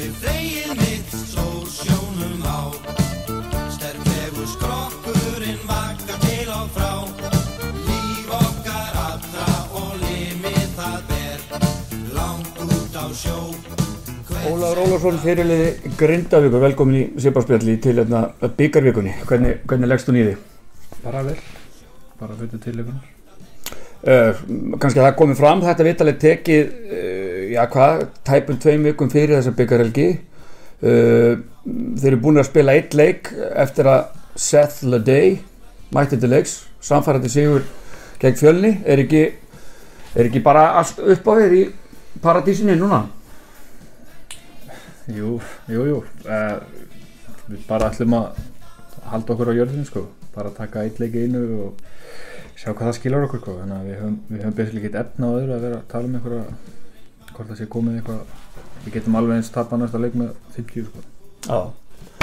Við þegið mitt sól sjónum á. Sterklegu skrokkurinn vakka til og frá. Líf okkar allra og limið það ber Langt út á sjó. Ólaður Ólarsson fyrirliði Grindavíkur, velkomin í Sipparspjalli til byggarvíkunni, hvernig, hvernig leggst þú nýði? bara vel. Bara fyrir tilökunar Uh, kannski að það komið fram þetta vitaleg tekið uh, já hvað, tæpum tveim vikum fyrir þessa byggarhelgi uh, þeir eru búin að spila eitt leik eftir að Seth Leday mætti til leiks, samfærandi sigur gegn fjölni, er ekki er ekki bara allt upp á þér í paradísinni núna? jú, jú, jú. Uh, við bara ætlum að halda okkur á jörðinu sko. Bara taka eitt leik einu og sjá hvað það skilar okkur sko. Þannig að við höfum, við höfum besilega ekkert efna á öðru að vera að tala um einhverja hvort það sé komið eitthvað. Við getum alveg eins tapa næsta leik með 50 sko.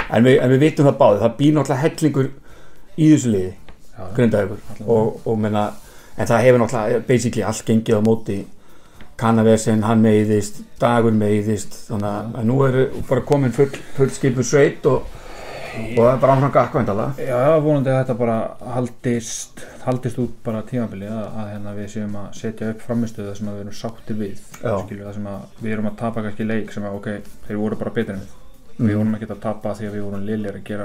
En við, en við vitum það báði það býr náttúrulega hellingur í þessu liði Allavega. og, og menna, en það hefur náttúrulega basically allt gengið á móti. Kannavesen, hann meiðist dagur meiðist þannig að- nú er bara komin full, full skipu sveit og, og það er bara áfram gakvændala Já, já, vonandi að þetta bara haldist, haldist út bara tímabili að, að hérna við séum að setja upp framistuða sem að við erum sáttir við Já. skilju, það sem að við erum að tapa kannski leik sem að ok, þeir voru bara betri en við Mhm. við vorum ekki að tapa því að við vorum liðlir að gera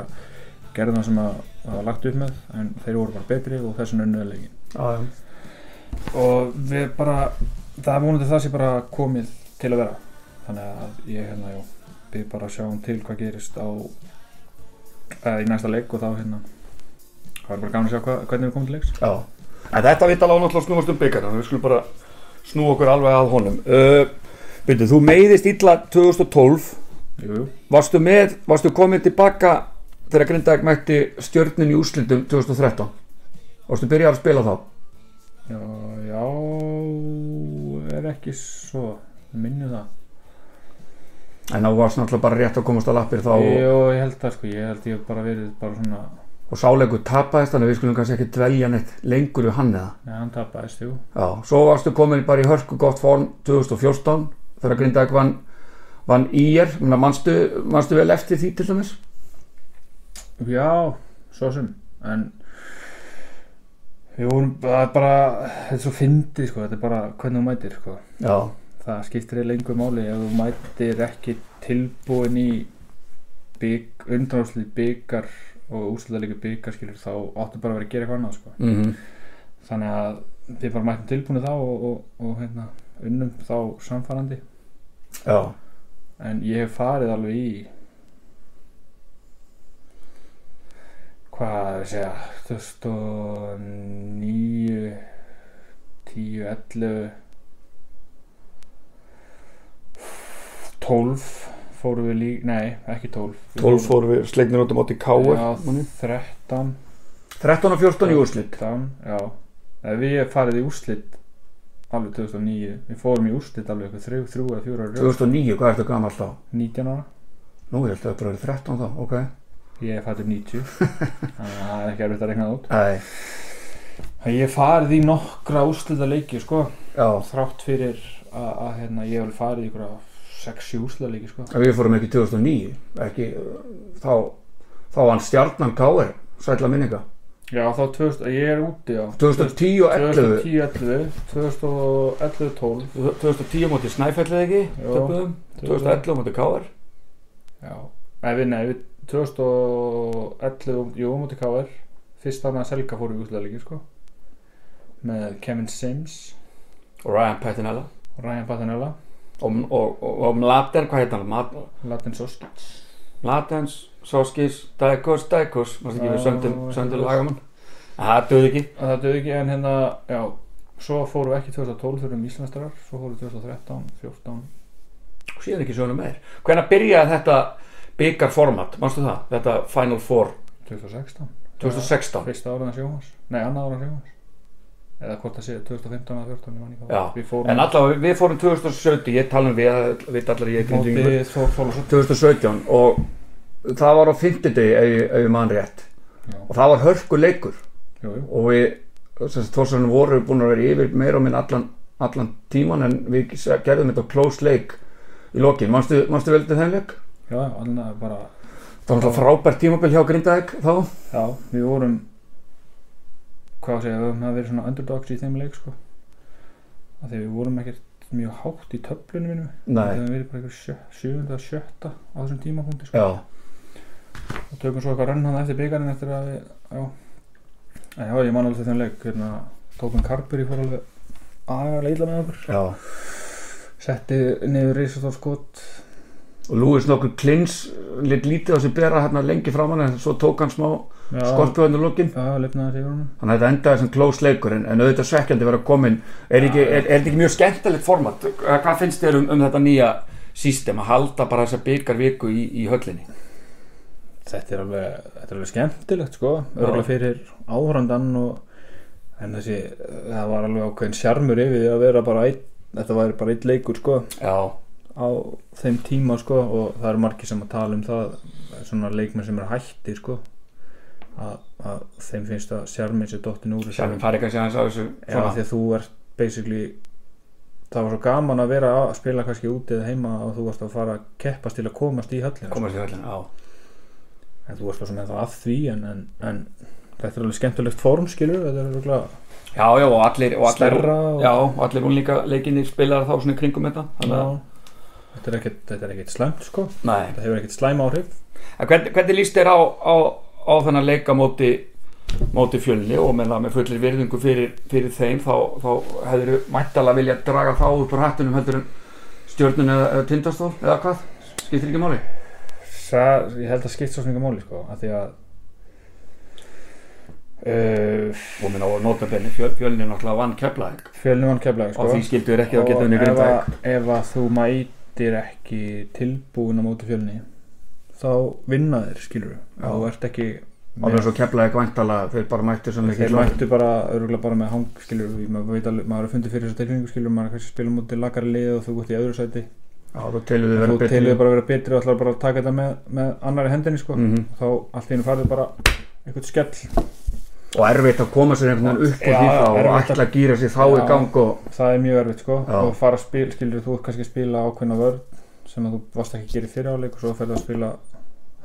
gerðum það sem að það var lagt upp með en þeir voru bara betri og þessin önnuða leikin Já, já. og við bara það vonandi það sé bara komið til að vera þannig að ég hérna, já við bara sjáum til hvað gerist á í næsta leik og þá hérna það er bara gaman að sjá hva, hvernig við komum til leiks. Já. En þetta vitt alveg náttúrulega snúast um byggjarna við skulum bara snú okkur alveg að honum. Uh, Byrju, þú meiðist illa 2012 jú, jú. varstu með, varstu komin tilbaka þegar Grindavík mætti stjörnin í úrslitum 2013 varstu byrjað að spila þá? Já, já er ekki svo minni það En það varst náttúrulega bara rétt að komast á lappir þá Jú, ég held það sko, ég held ég bara verið bara svona, og sáleikur tapaðist þannig að við skulum kannski ekki dvelja neitt lengur við hann eða. neða hann tapaðist, jú Já, svo varstu komin bara í hörku gott form 2014 þegar Grindavík vann, vann ír, manstu, manstu vel eftir því til dæmis? Já, svo sem en við vorum er bara, þetta er svo fyndið sko, þetta er bara hvernig þú mætir sko Já, það skiptir eiginlega lengur máli ef þú mætir ekki tilbúin í bygg, undanátslið byggar og úrslutaleikur byggar skilur þá áttu bara að vera að gera eitthvað annað sko. Mm þannig að við bara mættum tilbúinu þá og, og, og hérna, unnum þá samfærandi. Já, en ég hef farið alveg í hvað að segja 2009 10, 11 12 fórum við líka, nei ekki 12 Við 12 fóru við slegnir út á móti Káur já, manni. 13 13 og 14 í úrslit. 13, já. Nei, við farið í úrslit alveg 2009 við fórum í úrslit alveg eitthvað 3, 3 eða 4 ára 2009, hvað ertu gammal þá? 19 ára. Nú, ég held að það bara verið 13 þá, ok. Ég er fættur 90 þannig að það er ekki erfitt að rekna það út. En ég hef farið í nokkra úrslita leiki sko, já, þrátt fyrir að, að hérna, ég hef farið í 6-7 úrslita leiki sko. við fórum ekki 2009 ekki, þá þá var hann stjarnan Káur sætla minninga. Já, þá 2000, ég er úti á 2010 og 11 2010, 11 2011, 12 2010 móti Snæfellið ekki? Töpuðum. 2011 móti Káur Já, nei við, nei, við 2011, jú, mútið KR Fyrst þarna að Selga fór í úrslita leiki sko. Með Kevin Sims. Og Ryan Pettinella og Ryan Patanella og, og, og, Mladen, hvað heit hann? Mat- Latin Soskits Mladens, Soskis, Dækos, Dækos maður ekki við söndum, söndum lagamann? Það döði ekki. Það döði ekki en hérna, já Svo fórum við ekki 2012 fyrir Íslandstærar Svo fórum við 2013, 14 og síðan ekki svona meir. Hvenær byrjaði þetta byggarformat, mannstu það? þetta Final Four? 2016 2016 Fyrsta áraðan sjómas Nei, annað áraðan sjómas Eða hvort það sé 2015 eða 14 ég man ekki hvað. Já, Við fórum en allavega við fórum 2017 ég tala um við, að allar ég. Mótið Þór Þólasson 2017 og það var á fimmtudegi ef ég- ef ég mann rétt. Já, og það var hörku leikur jú, jú. Og við þórsarinn voru búin að vera yfir meira og minn allan, allan tíman en við gerðum þetta close leik í lokin, manstu, manstu vel til þeim leik? já, alveg bara Það var frábært tímabil hjá Grindavík þá. Já, við vorum hvað að segja, við höfum verið svona underdogs í þeim leik sko. Að því við vorum ekkert mjög hátt í töflunum minnum við höfum verið bara eitthvað sjö, sjöfunda, sjötta á þessum tímapunkti sko. Já, og tökum svo eitthvað renn hann eftir byggarinn eftir að við, já. En já, ég man alveg þeim leik hérna, tókum Karpur í fór alveg agalega illa með okkur. Setti niður risastór skot. Og Lúis nokkur klins lit lítið á sig bera hérna lengi framan en svo tók hann smá sig honum. Þannig að þetta endaði sem close leikur en, en auðvitað svekkjandi vera komin er, ekki, er, er þetta ekki mjög skemmtilegt format? Eh, hvað finnst þér um, um þetta nýja sístem að halda bara þessa byggarviku í, í höllinni? Þetta er alveg, þetta er alveg skemmtilegt sko, örgulega fyrir áhrandan og en þessi það var alveg ákveðin sjarmur yfir að vera bara einn, þetta væri bara einn leikur sko. Já, á þeim tíma sko og það eru margir sem að tala um það svona leikmenn sem eru hættir sko að, að þeim finnst að sjarminn sér dottin úr sjálfum fari kannski aðeins á þessu Já, því að þú ert basically það var svo gaman að vera að spila kannski úti eða heima og þú varst að fara að keppast til að komast í höllin komast í höllin, já. En þú varst svo sem ennþá að því en, en, en þetta er alveg skemmtilegt form skilur þetta er alveg Já, já, og allir, og allir, og- já, og allir unlíka leikinni spilar þá svona kringum þetta þannig að, þetta er ekkert, er slæmt sko. Nei, þetta hefur ekkert slæm áhrif. En hvernig, hvernig líst þér á, á, á þannig leika móti móti fjölni og með, með fullir virðingu fyrir, fyrir þeim þá, þá hefur mættalega vilja draga þá upp úr hattunum heldur en stjórnun eða, tindastól eða hvað, skiptir ekki máli? Það, ég held að skipt svo sninga máli sko að því að uh, og minna á notabenni fjöl, fjölni náttúrulega vann keflaðing fjölni vann keflaði sko. og því skildu þér ekki að geta grindaðing að- ef að þú mætir ekki tilbúin á móti fjölni þá vinna þér skilur þú ert ekki og er svo keflaðing vantala þeir bara mættu þeir mættu bara örgulega bara með hang skilur maður veit alveg, maður er fundið fyrir þessu tilfinningu skilur maður er kannski að spila móti lagari lið og þú gott í öðru sæti. Þú telur telur bara að vera betri og ætlar bara að taka þetta með, með annari hendinni sko. Mhm. þá allt í hennu farið bara eitthvað skell. Og erfitt að koma sér einhvern veginn upp úr Já, því þá og að- að gýra sér þá í Já. gang og það er mjög erfitt sko. Og fara að spila, skilur þú kannski að spila ákveðna vörð sem að þú varst ekki að gera í fyrir áleik og svo ferðu að spila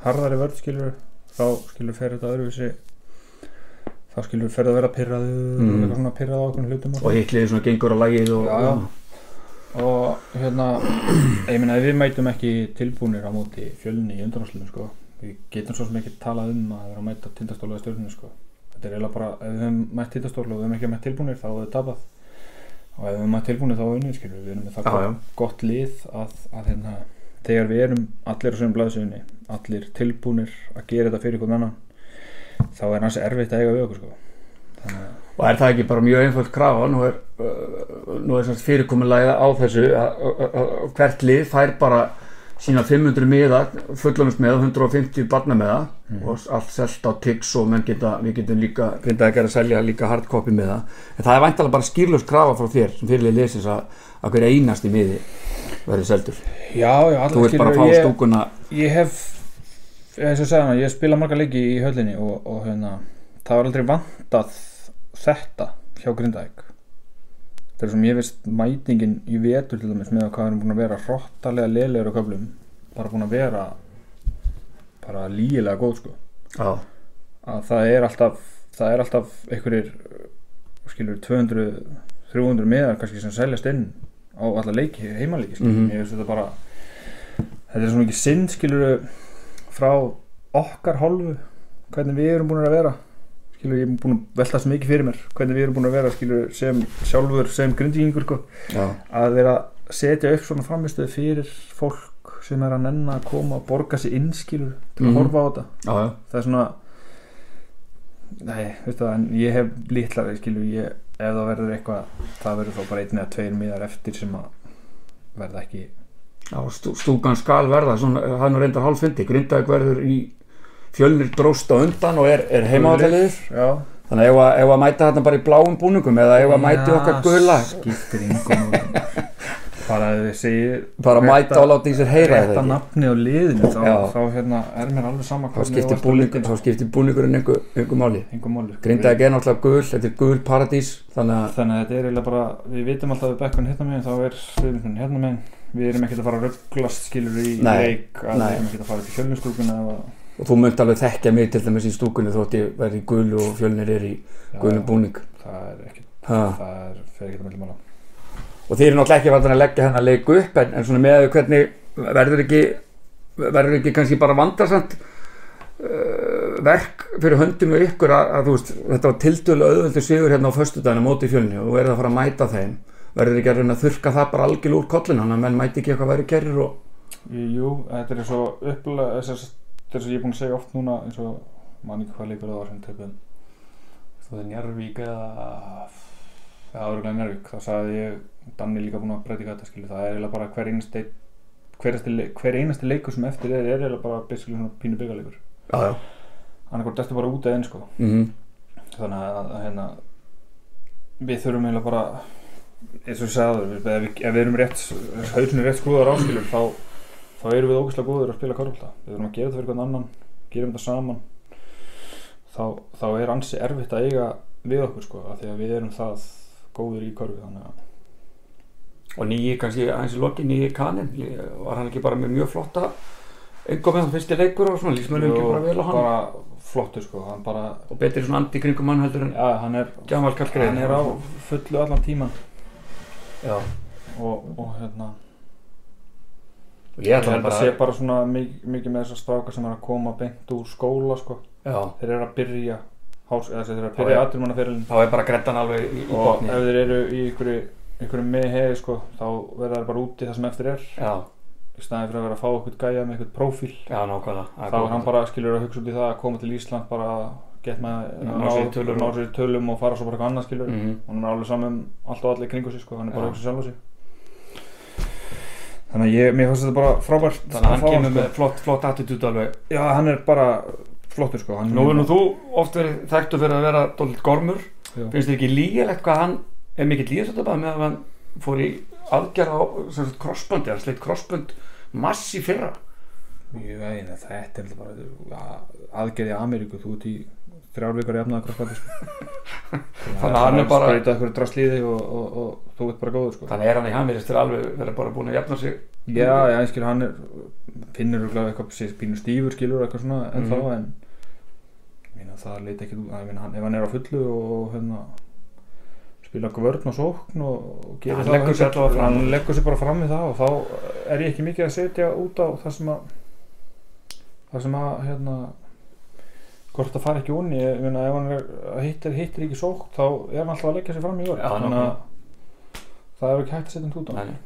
harðari vörð skilur þá skilur fer þetta öðruvísi. Þá skilur ferðu að vera pyrraður Mm. eitthvað svona pyrrað á ákveðna hlutum og og hitliði svona gengur á lagið og, Já, já. og hérna ég ef við mætum ekki tilbúnir á móti fjölni í undanásluðum sko við getum svo sem ekki talað um að vera að mæta tindastóla í stjórninu sko. Þetta er eiginlega bara ef við höfum mætt tindastóla og við höfum ekki mætt tilbúnir þá er það tapað og ef við höfum mætt tilbúnir þá unnið skilur við. Erum með það Já, gott, lið að, að hérna, þegar við erum allir á sögum blaðsögunni allir tilbúnir að gera þetta fyrir einhvern annan þá er hans erfitt að eiga við okkur sko. Þannig að og er það ekki bara mjög einföld krafa? Nú er, uh, er semst fyrirkomulega á þessu að, að, að, að hvert lið fær bara sína 500 miða, fullonust með 150 barna með Mhm. og allt selt á tix og menn geta, við getum líka grindaði ekki að selja líka hardcopy með það en það er væntalega bara skýrlust krafa frá þér sem fyrirlið lesis að, að hver einasti miði verði seldur. Já, já, þú vilt bara fá ég, stúkuna ég hef eins og sagði hana, ég spila marga leiki í höllinni og, og hérna, það var aldrei vantað þetta hjá Grindavík það er sem ég veist mætingin í vetur til dæmis með að hvað erum búin að vera hrottalega leðilegur á köflum bara búin að vera bara lígilega góð sko. Já, að það er alltaf það er alltaf einhverjir skilur 200, 300 meðar kannski sem seljast inn á alla leiki, heimalegi skilur, Mhm. ég veist þetta bara þetta er svona ekki sinn skilur frá okkar hálfu hvernig við erum búin að vera skilur, ég er búin að velta svo mikið fyrir mér hvernig við erum búin að vera skilur sem sjálfur, sem grindíkingur sko, að vera að setja upp svona framistöð fyrir fólk sem er að nenna að koma og borga sig inn skilur til að Mhm. horfa á þetta já, já. það er svona nei, veistu það, en ég hef litlar skilur, ég, ef það verður eitthvað það verður þá bara einn eða tveir miðar eftir sem að verða ekki Já, stú, stúkan skal verða svona, hann er reyndar hálffindi, Grindavík verður í fjölnir dróst á undan og er, er heimavalliðið já, þannig að ef að, að mæta þarna bara í bláum búningum eða ef að mæti okkar gula skiptir yngum bara að þið segir bara mæta og láta í sér heyra þetta nafni á liðinu þá, þá hérna, er mér alveg sama þá skiptir búningur, þá skiptir búningurinn einhver, einhver máli. Máli. Grindaði ekki er náttúrulega gul, þetta er gul paradís þannig að þannig að þetta er eiginlega bara við vitum alltaf við bekkun hérna megin þá er sviðminn hérna megin. Við erum ekkert að fara að rugglast skilur í Nei, leik að við erum ekkert að fara til fjölnustúkuna eða og þú mönt alveg þekkja mig til dæmis í stúkunni þótt ég verði í gulu og fjölnir er í gulum búning. Það er ekkert, ha. það er ekkert að melda mála. Og þeir eru náttúrulega ekki vandan að leggja hennar leik upp en, en svona með hvernig verður ekki verður ekki kannski bara vandarsamt uh, verk fyrir höndum og ykkur að, að þú veist þetta var tildölu auðvöldu sigur hérna á föstudaginu móti fjölni og verður að fara að mæta þeim. Verður ekki að reyna að þurka það bara algjör úr kollin hann að menn mæti ekki eitthvað væri kerrir og Jú, þetta er svo upplega þess að er ég er búin að segja oft núna eins og man ekki hvað leikur það var sem töpum þú veist Njarvík eða eða árugulega Njarvík þá sagði ég, Danni líka búin að breytika þetta skilu það er eiginlega bara hver einasti hver hver einasti leikur sem eftir er er eiginlega bara basically svona pínu byggarleikur já, já. annarkort ertu bara út eða inn sko. Mm þannig að, að hérna við þurfum eiginlega bara eins og ég sagði ef við, erum rétt rétt skrúðar áskilur þá, þá erum við ógæslega góður að spila korfbalta við þurfum að gera þetta fyrir hvern annan gerum þetta saman. Þá, þá er ansi erfitt að eiga við okkur sko, af því að við erum það góður í korfi þannig að og nýji kannski aðeins í loki nýji kanin var hann ekki bara með mjög flotta einhver með hann fyrsti leikur og svona lísmönnum ekki bara vel á hann? Bara flottur sko, hann bara og betri svona andi kringum hann heldur en ja, hann er, hann er á fullu allan tíman já. og, og hérna ég held að bara sé bara svona mikið, mikið með þessar strákar sem er að koma beint úr skóla sko. Þeir eru að byrja hás, eða þeir eru að byrja aðdurmannaferilin þá er bara grettan alveg í, í og botni. ef þeir eru í einhverju, með heði sko, þá verða þeir bara úti það sem eftir er. Já, í staðin fyrir að vera að fá eitthvað gæja með eitthvað prófíl. Já, nákvæmlega. Þá er hann bara skilur að hugsa út í það að koma til Ísland bara get með Já, ná sér í tölum. og fara svo bara eitthvað annað skilur. Mm hann er alveg saman um allt og allir kringu sig sko, hann er bara Já. að hugsa sjálf á sig þannig að ég, mér fannst þetta bara frábært þannig að hann fá kemur sko. með flott, flott attitút alveg Já, hann er bara flottur sko hann nú er nú þú oft verið þekktu fyrir að vera dólit gormur Já. finnst þér ekki lígilegt hvað hann er mikill líðsöndabæð með að hann fór í aðgerð á sem sagt, crossböndi, hann sleitt crossbönd massi fyrra Ég veit að þetta er bara ja, aðgerð í Ameríku, þú ert í þrjár vikar í efnaða krossbæti sko. Þannig að hann er bara- Spreyta eitthvað drastlíði og, og, og þú ert bara góður sko þannig er hann í hamirist til alveg verið bara búin að jafna sig Já, já, ég skil hann er finnur örugglega eitthvað pínu stífur skilur eitthvað svona en Mhm. þá en ég meina það leita ekki hann, ef hann er á fullu og hérna spila vörn og sókn og, og gera hann það leggur allavega fram. hann leggur sig bara fram í það og þá er ég ekki mikið að setja út á það sem að það sem að hérna hvort það fari ekki unni ég meina ef hann er, hittir, hittir ekki sókn þá er hann alltaf að leggja sig fram í vörn Já, þannig að það er ekki hægt að setja hann út á Nei.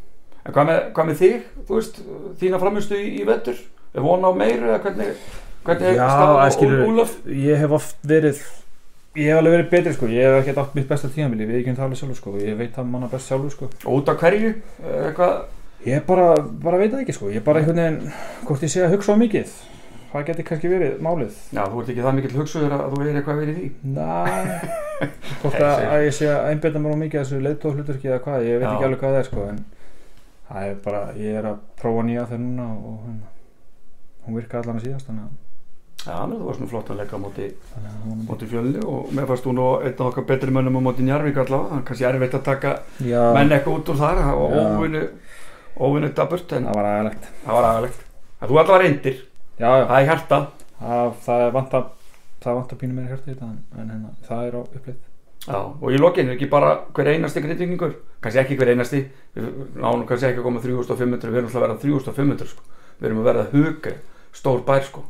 En hvað með, hvað með þig, þú veist, þína framistu í, í vettur? Er von á meiru eða hvernig, hvernig er Já, staðan á að skilur- Úl- Úlaf? ég hef oft verið ég hef alveg verið betri sko ég hef ekki átt mitt besta tíðanbili við ekki það alveg sjálfur sko ég veit það manna best sjálfur sko Og út af hverju? Eh, Eitthvað, ég bara, bara veit það ekki sko ég bara einhvern veginn hvort ég sé að hugsa á mikið það geti kannski verið málið já, þú ert ekki það mikill hugsuður að þú er eitthvað verið í því. næ hvort að, að ég sé að einbeta mér á mikið þessu leiðtóð hluturki eða hvað ég veit Já. ekki alveg hvað það er sko en það er bara ég er að prófa nýja þegar núna og hérna, hún virka allan að síðast þannig að Já, þú varst nú flott að leggja á móti, hún móti fjölni og mér fannst þú nú einn af okkar betri mönnum á móti Njarvík allavega. Það er kannski erfitt að taka já, menn eitthvað út úr þar, það var Já. óvinnu, óvinnu daburt, en það var aðalegt það var þú allavega reyndir, já, já það er hjarta. það, það vantar það vantar pínu meira hjarta í þetta en, en hérna, það er á upplýtt Já, og í lokinu er ekki bara hver einasti grindvingingur, kannski ekki hver einasti, við nánum kannski ekki að koma 3500, við erum alltaf að verða 3500 sko, við erum að verða hugri, stór bær sko,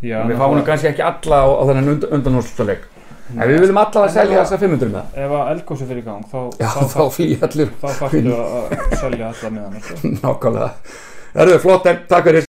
Já, en við fáum kannski ekki alla á, á þennan und, undanúrstuleik, en við viljum alla að selja þessa 500 með það. ef að eldgósi fyrir gang þá, Já, þá, þá þarftu að selja alla með hann sko. nákvæmlega. Það eru flott, takk fyrir.